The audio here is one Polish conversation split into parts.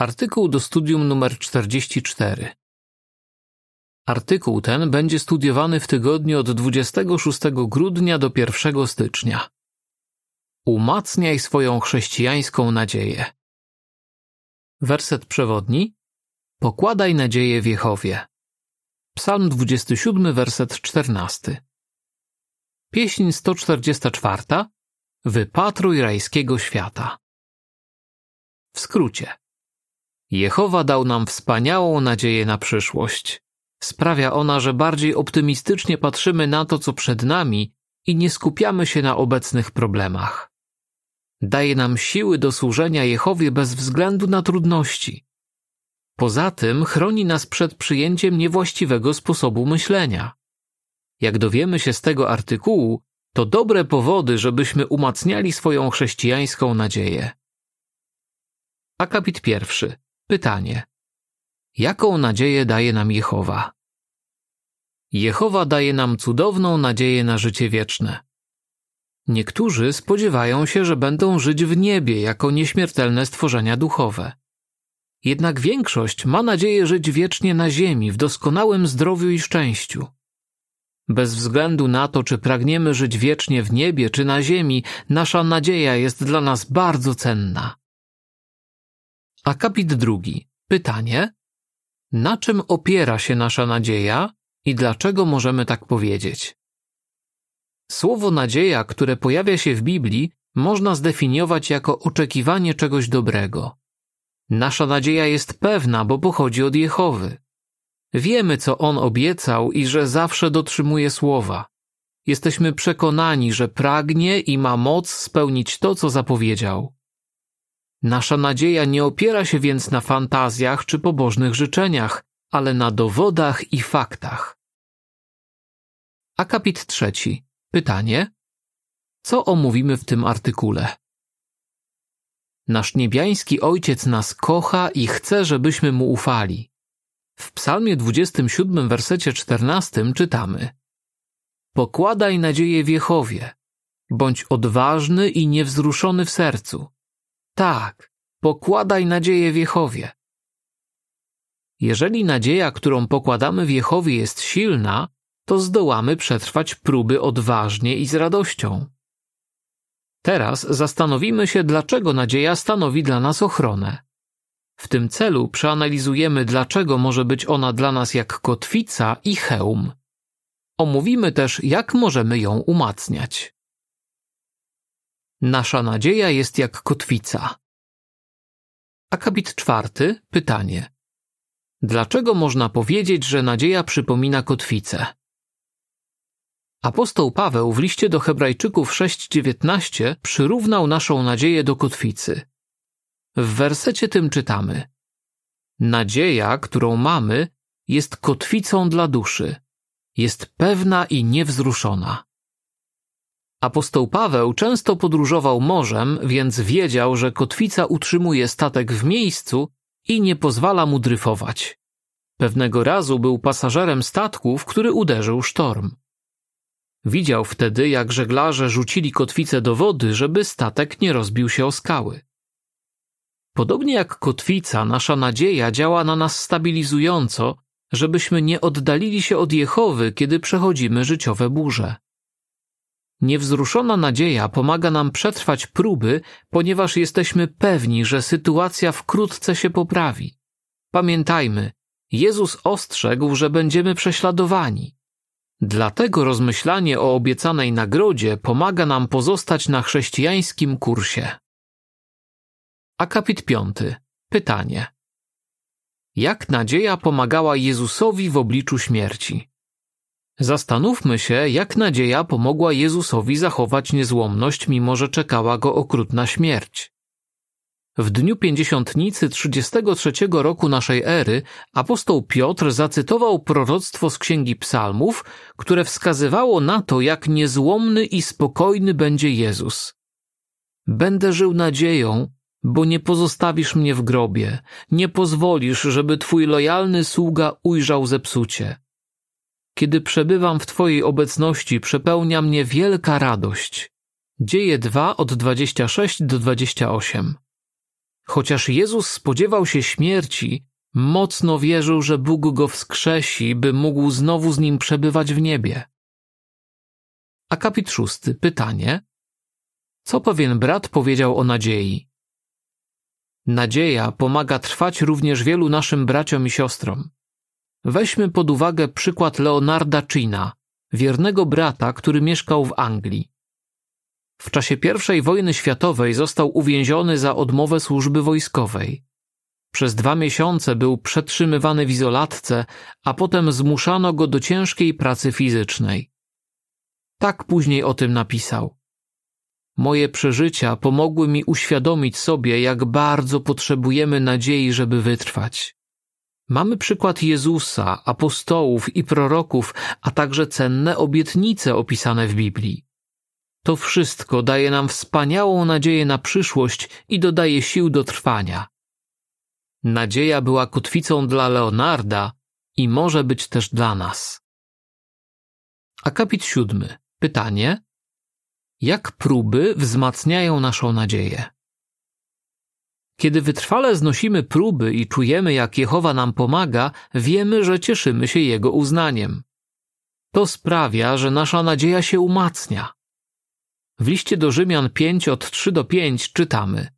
Artykuł do studium numer 44. Artykuł ten będzie studiowany w tygodniu od 26 grudnia do 1 stycznia. Umacniaj swoją chrześcijańską nadzieję. Werset przewodni. Pokładaj nadzieję w Jehowie. Psalm 27, werset 14. Pieśń 144. Wypatruj rajskiego świata. W skrócie. Jehowa dał nam wspaniałą nadzieję na przyszłość. Sprawia ona, że bardziej optymistycznie patrzymy na to, co przed nami i nie skupiamy się na obecnych problemach. Daje nam siły do służenia Jehowie bez względu na trudności. Poza tym chroni nas przed przyjęciem niewłaściwego sposobu myślenia. Jak dowiemy się z tego artykułu, to dobre powody, żebyśmy umacniali swoją chrześcijańską nadzieję. Akapit pierwszy. Pytanie. Jaką nadzieję daje nam Jehowa? Jehowa daje nam cudowną nadzieję na życie wieczne. Niektórzy spodziewają się, że będą żyć w niebie jako nieśmiertelne stworzenia duchowe. Jednak większość ma nadzieję żyć wiecznie na ziemi w doskonałym zdrowiu i szczęściu. Bez względu na to, czy pragniemy żyć wiecznie w niebie czy na ziemi, nasza nadzieja jest dla nas bardzo cenna. Akapit drugi. Pytanie. Na czym opiera się nasza nadzieja i dlaczego możemy tak powiedzieć? Słowo nadzieja, które pojawia się w Biblii, można zdefiniować jako oczekiwanie czegoś dobrego. Nasza nadzieja jest pewna, bo pochodzi od Jehowy. Wiemy, co On obiecał i że zawsze dotrzymuje słowa. Jesteśmy przekonani, że pragnie i ma moc spełnić to, co zapowiedział. Nasza nadzieja nie opiera się więc na fantazjach czy pobożnych życzeniach, ale na dowodach i faktach. Akapit trzeci. Pytanie. Co omówimy w tym artykule? Nasz niebiański Ojciec nas kocha i chce, żebyśmy Mu ufali. W psalmie 27, wersecie 14 czytamy Pokładaj nadzieję w Jehowie, bądź odważny i niewzruszony w sercu. Tak, pokładaj nadzieję w Jehowie. Jeżeli nadzieja, którą pokładamy w Jehowie jest silna, to zdołamy przetrwać próby odważnie i z radością. Teraz zastanowimy się, dlaczego nadzieja stanowi dla nas ochronę. W tym celu przeanalizujemy, dlaczego może być ona dla nas jak kotwica i hełm. Omówimy też, jak możemy ją umacniać. Nasza nadzieja jest jak kotwica. Akapit czwarty, pytanie. Dlaczego można powiedzieć, że nadzieja przypomina kotwicę? Apostoł Paweł w liście do Hebrajczyków 6:19 przyrównał naszą nadzieję do kotwicy. W wersecie tym czytamy: Nadzieja, którą mamy, jest kotwicą dla duszy. Jest pewna i niewzruszona. Apostoł Paweł często podróżował morzem, więc wiedział, że kotwica utrzymuje statek w miejscu i nie pozwala mu dryfować. Pewnego razu był pasażerem statku, w który uderzył sztorm. Widział wtedy, jak żeglarze rzucili kotwicę do wody, żeby statek nie rozbił się o skały. Podobnie jak kotwica, nasza nadzieja działa na nas stabilizująco, żebyśmy nie oddalili się od Jehowy, kiedy przechodzimy życiowe burze. Niewzruszona nadzieja pomaga nam przetrwać próby, ponieważ jesteśmy pewni, że sytuacja wkrótce się poprawi. Pamiętajmy, Jezus ostrzegł, że będziemy prześladowani. Dlatego rozmyślanie o obiecanej nagrodzie pomaga nam pozostać na chrześcijańskim kursie. Akapit piąty. Pytanie. Jak nadzieja pomagała Jezusowi w obliczu śmierci? Zastanówmy się, jak nadzieja pomogła Jezusowi zachować niezłomność, mimo że czekała go okrutna śmierć. W dniu pięćdziesiątnicy 33 roku naszej ery apostoł Piotr zacytował proroctwo z Księgi Psalmów, które wskazywało na to, jak niezłomny i spokojny będzie Jezus. Będę żył nadzieją, bo nie pozostawisz mnie w grobie, nie pozwolisz, żeby twój lojalny sługa ujrzał zepsucie. Kiedy przebywam w Twojej obecności, przepełnia mnie wielka radość. Dzieje 2 od 26 do 28. Chociaż Jezus spodziewał się śmierci, mocno wierzył, że Bóg go wskrzesi, by mógł znowu z nim przebywać w niebie. Akapit szósty. Pytanie. Co pewien brat powiedział o nadziei? Nadzieja pomaga trwać również wielu naszym braciom i siostrom. Weźmy pod uwagę przykład Leonarda China, wiernego brata, który mieszkał w Anglii. W czasie I wojny światowej został uwięziony za odmowę służby wojskowej. Przez dwa miesiące był przetrzymywany w izolatce, a potem zmuszano go do ciężkiej pracy fizycznej. Tak później o tym napisał. Moje przeżycia pomogły mi uświadomić sobie, jak bardzo potrzebujemy nadziei, żeby wytrwać. Mamy przykład Jezusa, apostołów i proroków, a także cenne obietnice opisane w Biblii. To wszystko daje nam wspaniałą nadzieję na przyszłość i dodaje sił do trwania. Nadzieja była kotwicą dla Leonarda i może być też dla nas. Akapit siódmy. Pytanie: Jak próby wzmacniają naszą nadzieję? Kiedy wytrwale znosimy próby i czujemy, jak Jehowa nam pomaga, wiemy, że cieszymy się Jego uznaniem. To sprawia, że nasza nadzieja się umacnia. W liście do Rzymian 5 od 3 do 5 czytamy: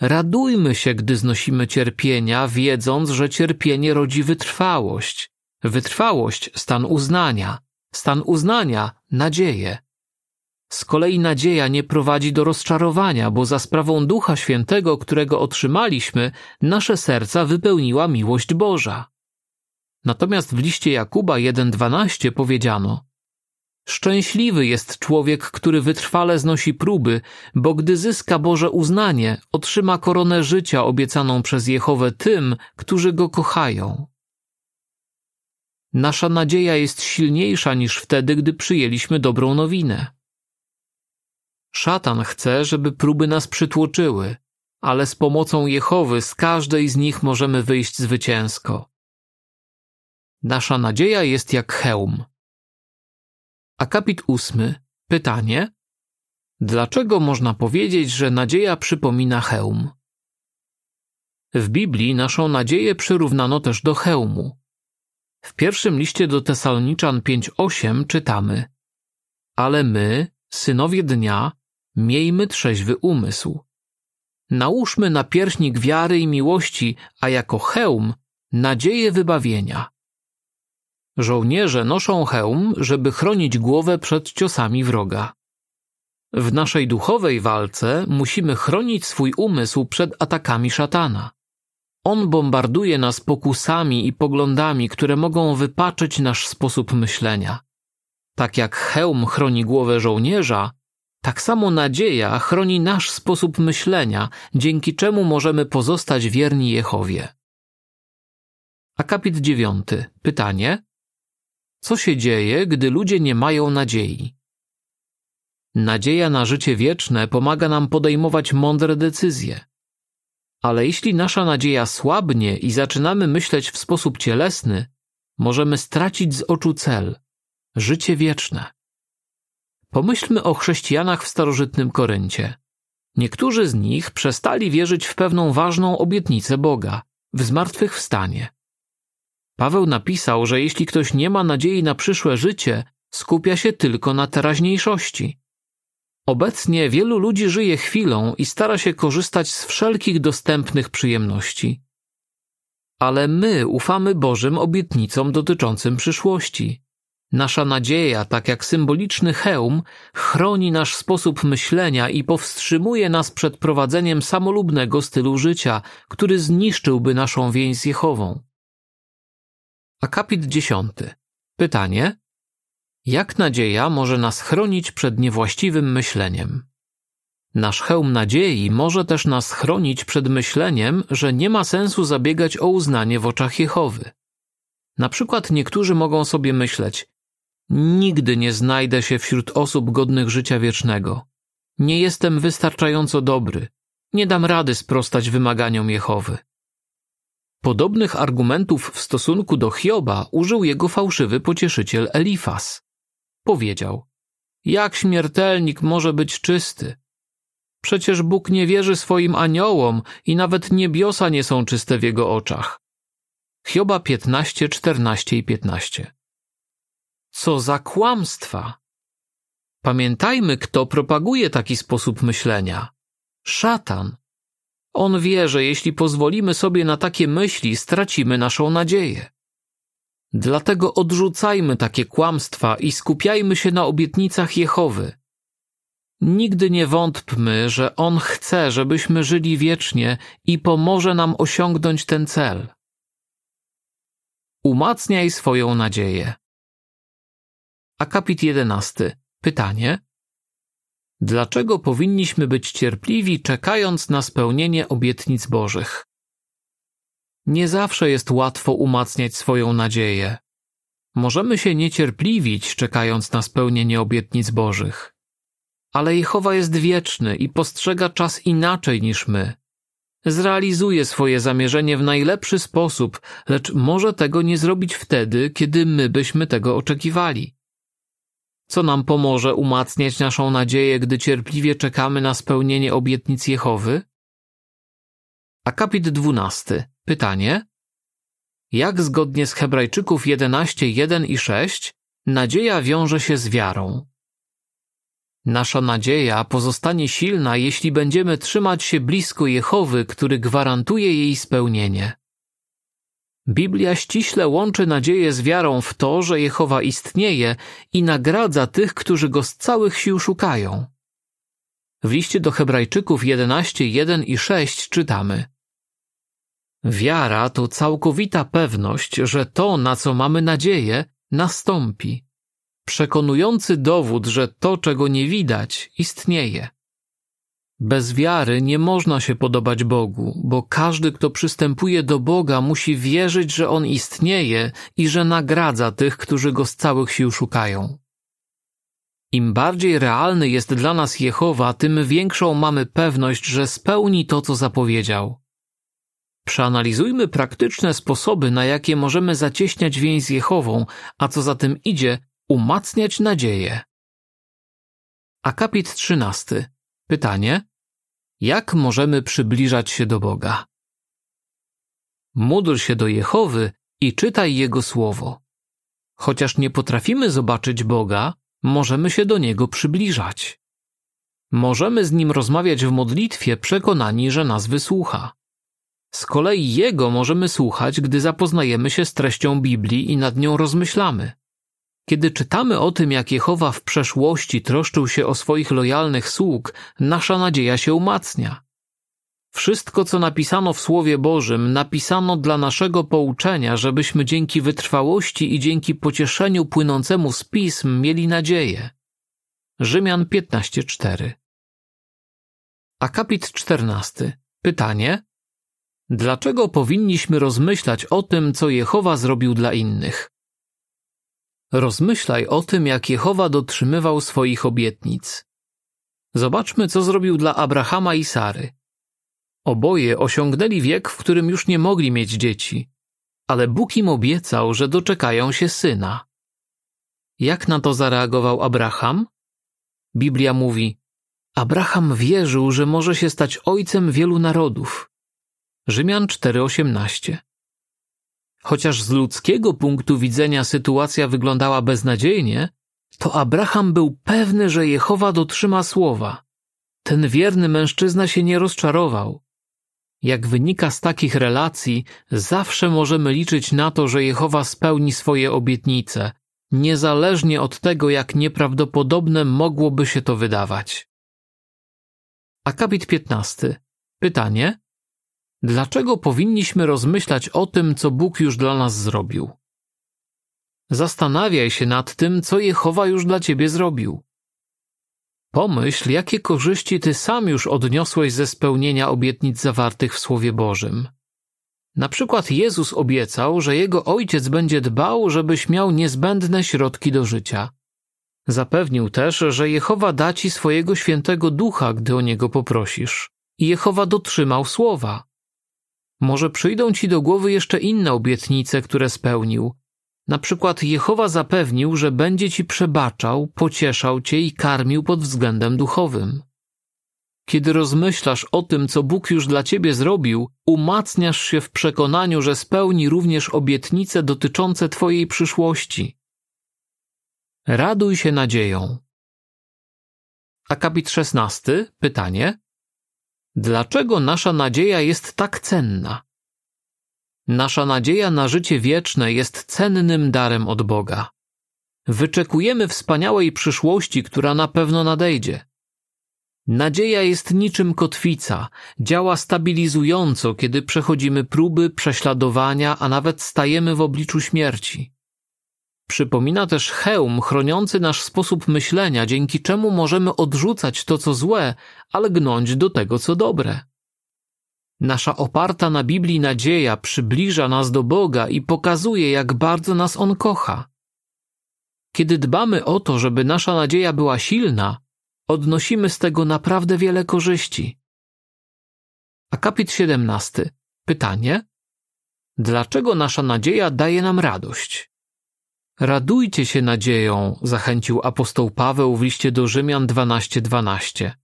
Radujmy się, gdy znosimy cierpienia, wiedząc, że cierpienie rodzi wytrwałość. Wytrwałość stan uznania, stan uznania nadzieję. Z kolei nadzieja nie prowadzi do rozczarowania, bo za sprawą Ducha Świętego, którego otrzymaliśmy, nasze serca wypełniła miłość Boża. Natomiast w liście Jakuba 1:12 powiedziano: Szczęśliwy jest człowiek, który wytrwale znosi próby, bo gdy zyska Boże uznanie, otrzyma koronę życia obiecaną przez Jehowę tym, którzy go kochają. Nasza nadzieja jest silniejsza niż wtedy, gdy przyjęliśmy dobrą nowinę. Szatan chce, żeby próby nas przytłoczyły, ale z pomocą Jehowy z każdej z nich możemy wyjść zwycięsko. Nasza nadzieja jest jak hełm. Akapit ósmy. Pytanie. Dlaczego można powiedzieć, że nadzieja przypomina hełm? W Biblii naszą nadzieję przyrównano też do hełmu. W pierwszym liście do Tesaloniczan 5:8 czytamy: Ale my, synowie dnia, miejmy trzeźwy umysł. Nałóżmy na pierśnik wiary i miłości, a jako hełm nadzieję wybawienia. Żołnierze noszą hełm, żeby chronić głowę przed ciosami wroga. W naszej duchowej walce musimy chronić swój umysł przed atakami szatana. On bombarduje nas pokusami i poglądami, które mogą wypaczyć nasz sposób myślenia. Tak jak hełm chroni głowę żołnierza, tak samo nadzieja chroni nasz sposób myślenia, dzięki czemu możemy pozostać wierni Jehowie. Akapit dziewiąty. Pytanie: Co się dzieje, gdy ludzie nie mają nadziei? Nadzieja na życie wieczne pomaga nam podejmować mądre decyzje. Ale jeśli nasza nadzieja słabnie i zaczynamy myśleć w sposób cielesny, możemy stracić z oczu cel życie wieczne. Pomyślmy o chrześcijanach w starożytnym Koryncie. Niektórzy z nich przestali wierzyć w pewną ważną obietnicę Boga w zmartwychwstanie. Paweł napisał, że jeśli ktoś nie ma nadziei na przyszłe życie, skupia się tylko na teraźniejszości. Obecnie wielu ludzi żyje chwilą i stara się korzystać z wszelkich dostępnych przyjemności. Ale my ufamy Bożym obietnicom dotyczącym przyszłości. Nasza nadzieja, tak jak symboliczny hełm, chroni nasz sposób myślenia i powstrzymuje nas przed prowadzeniem samolubnego stylu życia, który zniszczyłby naszą więź z Jehową. Akapit dziesiąty. Pytanie: Jak nadzieja może nas chronić przed niewłaściwym myśleniem? Nasz hełm nadziei może też nas chronić przed myśleniem, że nie ma sensu zabiegać o uznanie w oczach Jehowy. Na przykład niektórzy mogą sobie myśleć: Nigdy nie znajdę się wśród osób godnych życia wiecznego. Nie jestem wystarczająco dobry. Nie dam rady sprostać wymaganiom Jehowy. Podobnych argumentów w stosunku do Hioba użył jego fałszywy pocieszyciel Elifas. Powiedział: Jak śmiertelnik może być czysty? Przecież Bóg nie wierzy swoim aniołom i nawet niebiosa nie są czyste w jego oczach. Hioba 15, 14 i 15. Co za kłamstwa! Pamiętajmy, kto propaguje taki sposób myślenia. Szatan. On wie, że jeśli pozwolimy sobie na takie myśli, stracimy naszą nadzieję. Dlatego odrzucajmy takie kłamstwa i skupiajmy się na obietnicach Jehowy. Nigdy nie wątpmy, że On chce, żebyśmy żyli wiecznie i pomoże nam osiągnąć ten cel. Umacniaj swoją nadzieję. Akapit 11. Pytanie: Dlaczego powinniśmy być cierpliwi, czekając na spełnienie obietnic Bożych? Nie zawsze jest łatwo umacniać swoją nadzieję. Możemy się niecierpliwić, czekając na spełnienie obietnic Bożych. Ale Jehowa jest wieczny i postrzega czas inaczej niż my. Zrealizuje swoje zamierzenie w najlepszy sposób, lecz może tego nie zrobić wtedy, kiedy my byśmy tego oczekiwali. Co nam pomoże umacniać naszą nadzieję, gdy cierpliwie czekamy na spełnienie obietnic Jehowy? Akapit 12. Pytanie: Jak zgodnie z Hebrajczyków 11, 1 i 6 nadzieja wiąże się z wiarą? Nasza nadzieja pozostanie silna, jeśli będziemy trzymać się blisko Jehowy, który gwarantuje jej spełnienie. Biblia ściśle łączy nadzieję z wiarą w to, że Jehowa istnieje i nagradza tych, którzy go z całych sił szukają. W liście do Hebrajczyków 11, 1 i 6 czytamy: Wiara to całkowita pewność, że to, na co mamy nadzieję, nastąpi. Przekonujący dowód, że to, czego nie widać, istnieje. Bez wiary nie można się podobać Bogu, bo każdy, kto przystępuje do Boga, musi wierzyć, że On istnieje i że nagradza tych, którzy Go z całych sił szukają. Im bardziej realny jest dla nas Jehowa, tym większą mamy pewność, że spełni to, co zapowiedział. Przeanalizujmy praktyczne sposoby, na jakie możemy zacieśniać więź z Jehową, a co za tym idzie, umacniać nadzieję. Akapit 13. Pytanie: Jak możemy przybliżać się do Boga? Módl się do Jehowy i czytaj Jego słowo. Chociaż nie potrafimy zobaczyć Boga, możemy się do Niego przybliżać. Możemy z Nim rozmawiać w modlitwie, przekonani, że nas wysłucha. Z kolei Jego możemy słuchać, gdy zapoznajemy się z treścią Biblii i nad nią rozmyślamy. Kiedy czytamy o tym, jak Jehowa w przeszłości troszczył się o swoich lojalnych sług, nasza nadzieja się umacnia. Wszystko, co napisano w Słowie Bożym, napisano dla naszego pouczenia, żebyśmy dzięki wytrwałości i dzięki pocieszeniu płynącemu z pism mieli nadzieję. Rzymian 15:4 Akapit 14. Pytanie: Dlaczego powinniśmy rozmyślać o tym, co Jehowa zrobił dla innych? Rozmyślaj o tym, jak Jehowa dotrzymywał swoich obietnic. Zobaczmy, co zrobił dla Abrahama i Sary. Oboje osiągnęli wiek, w którym już nie mogli mieć dzieci, ale Bóg im obiecał, że doczekają się syna. Jak na to zareagował Abraham? Biblia mówi: Abraham wierzył, że może się stać ojcem wielu narodów. Rzymian 4:18. Chociaż z ludzkiego punktu widzenia sytuacja wyglądała beznadziejnie, to Abraham był pewny, że Jehowa dotrzyma słowa. Ten wierny mężczyzna się nie rozczarował. Jak wynika z takich relacji, zawsze możemy liczyć na to, że Jehowa spełni swoje obietnice, niezależnie od tego, jak nieprawdopodobne mogłoby się to wydawać. Akapit 15. Pytanie: Dlaczego powinniśmy rozmyślać o tym, co Bóg już dla nas zrobił? Zastanawiaj się nad tym, co Jehowa już dla ciebie zrobił. Pomyśl, jakie korzyści ty sam już odniosłeś ze spełnienia obietnic zawartych w Słowie Bożym. Na przykład Jezus obiecał, że jego ojciec będzie dbał, żebyś miał niezbędne środki do życia. Zapewnił też, że Jehowa da ci swojego świętego ducha, gdy o niego poprosisz. I Jehowa dotrzymał słowa. Może przyjdą ci do głowy jeszcze inne obietnice, które spełnił. Na przykład Jehowa zapewnił, że będzie ci przebaczał, pocieszał cię i karmił pod względem duchowym. Kiedy rozmyślasz o tym, co Bóg już dla ciebie zrobił, umacniasz się w przekonaniu, że spełni również obietnice dotyczące twojej przyszłości. Raduj się nadzieją. Akapit 16. Pytanie. Dlaczego nasza nadzieja jest tak cenna? Nasza nadzieja na życie wieczne jest cennym darem od Boga. Wyczekujemy wspaniałej przyszłości, która na pewno nadejdzie. Nadzieja jest niczym kotwica, działa stabilizująco, kiedy przechodzimy próby, prześladowania, a nawet stajemy w obliczu śmierci. Przypomina też hełm chroniący nasz sposób myślenia, dzięki czemu możemy odrzucać to, co złe, ale gnąć do tego, co dobre. Nasza oparta na Biblii nadzieja przybliża nas do Boga i pokazuje, jak bardzo nas On kocha. Kiedy dbamy o to, żeby nasza nadzieja była silna, odnosimy z tego naprawdę wiele korzyści. Akapit 17. Pytanie: Dlaczego nasza nadzieja daje nam radość? Radujcie się nadzieją, zachęcił apostoł Paweł w liście do Rzymian 12:12. 12.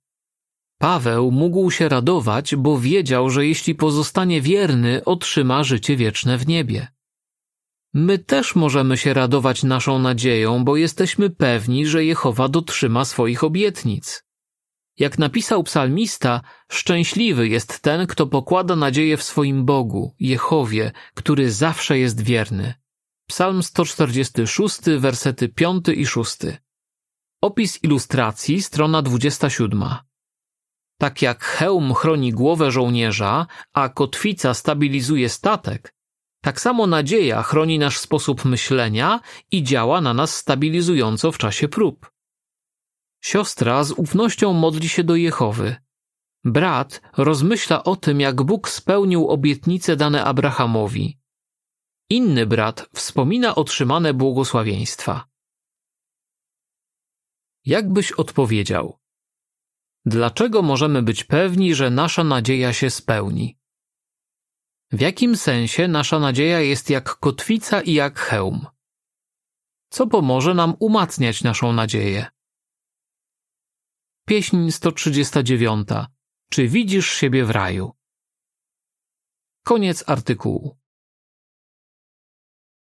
Paweł mógł się radować, bo wiedział, że jeśli pozostanie wierny, otrzyma życie wieczne w niebie. My też możemy się radować naszą nadzieją, bo jesteśmy pewni, że Jehowa dotrzyma swoich obietnic. Jak napisał psalmista, szczęśliwy jest ten, kto pokłada nadzieję w swoim Bogu, Jehowie, który zawsze jest wierny. Psalm 146, wersety 5 i 6. Opis ilustracji, strona 27. Tak jak hełm chroni głowę żołnierza, a kotwica stabilizuje statek, tak samo nadzieja chroni nasz sposób myślenia i działa na nas stabilizująco w czasie prób. Siostra z ufnością modli się do Jehowy. Brat rozmyśla o tym, jak Bóg spełnił obietnice dane Abrahamowi. Inny brat wspomina otrzymane błogosławieństwa. Jak byś odpowiedział? Dlaczego możemy być pewni, że nasza nadzieja się spełni? W jakim sensie nasza nadzieja jest jak kotwica i jak hełm? Co pomoże nam umacniać naszą nadzieję? Pieśń 139. Czy widzisz siebie w raju? Koniec artykułu.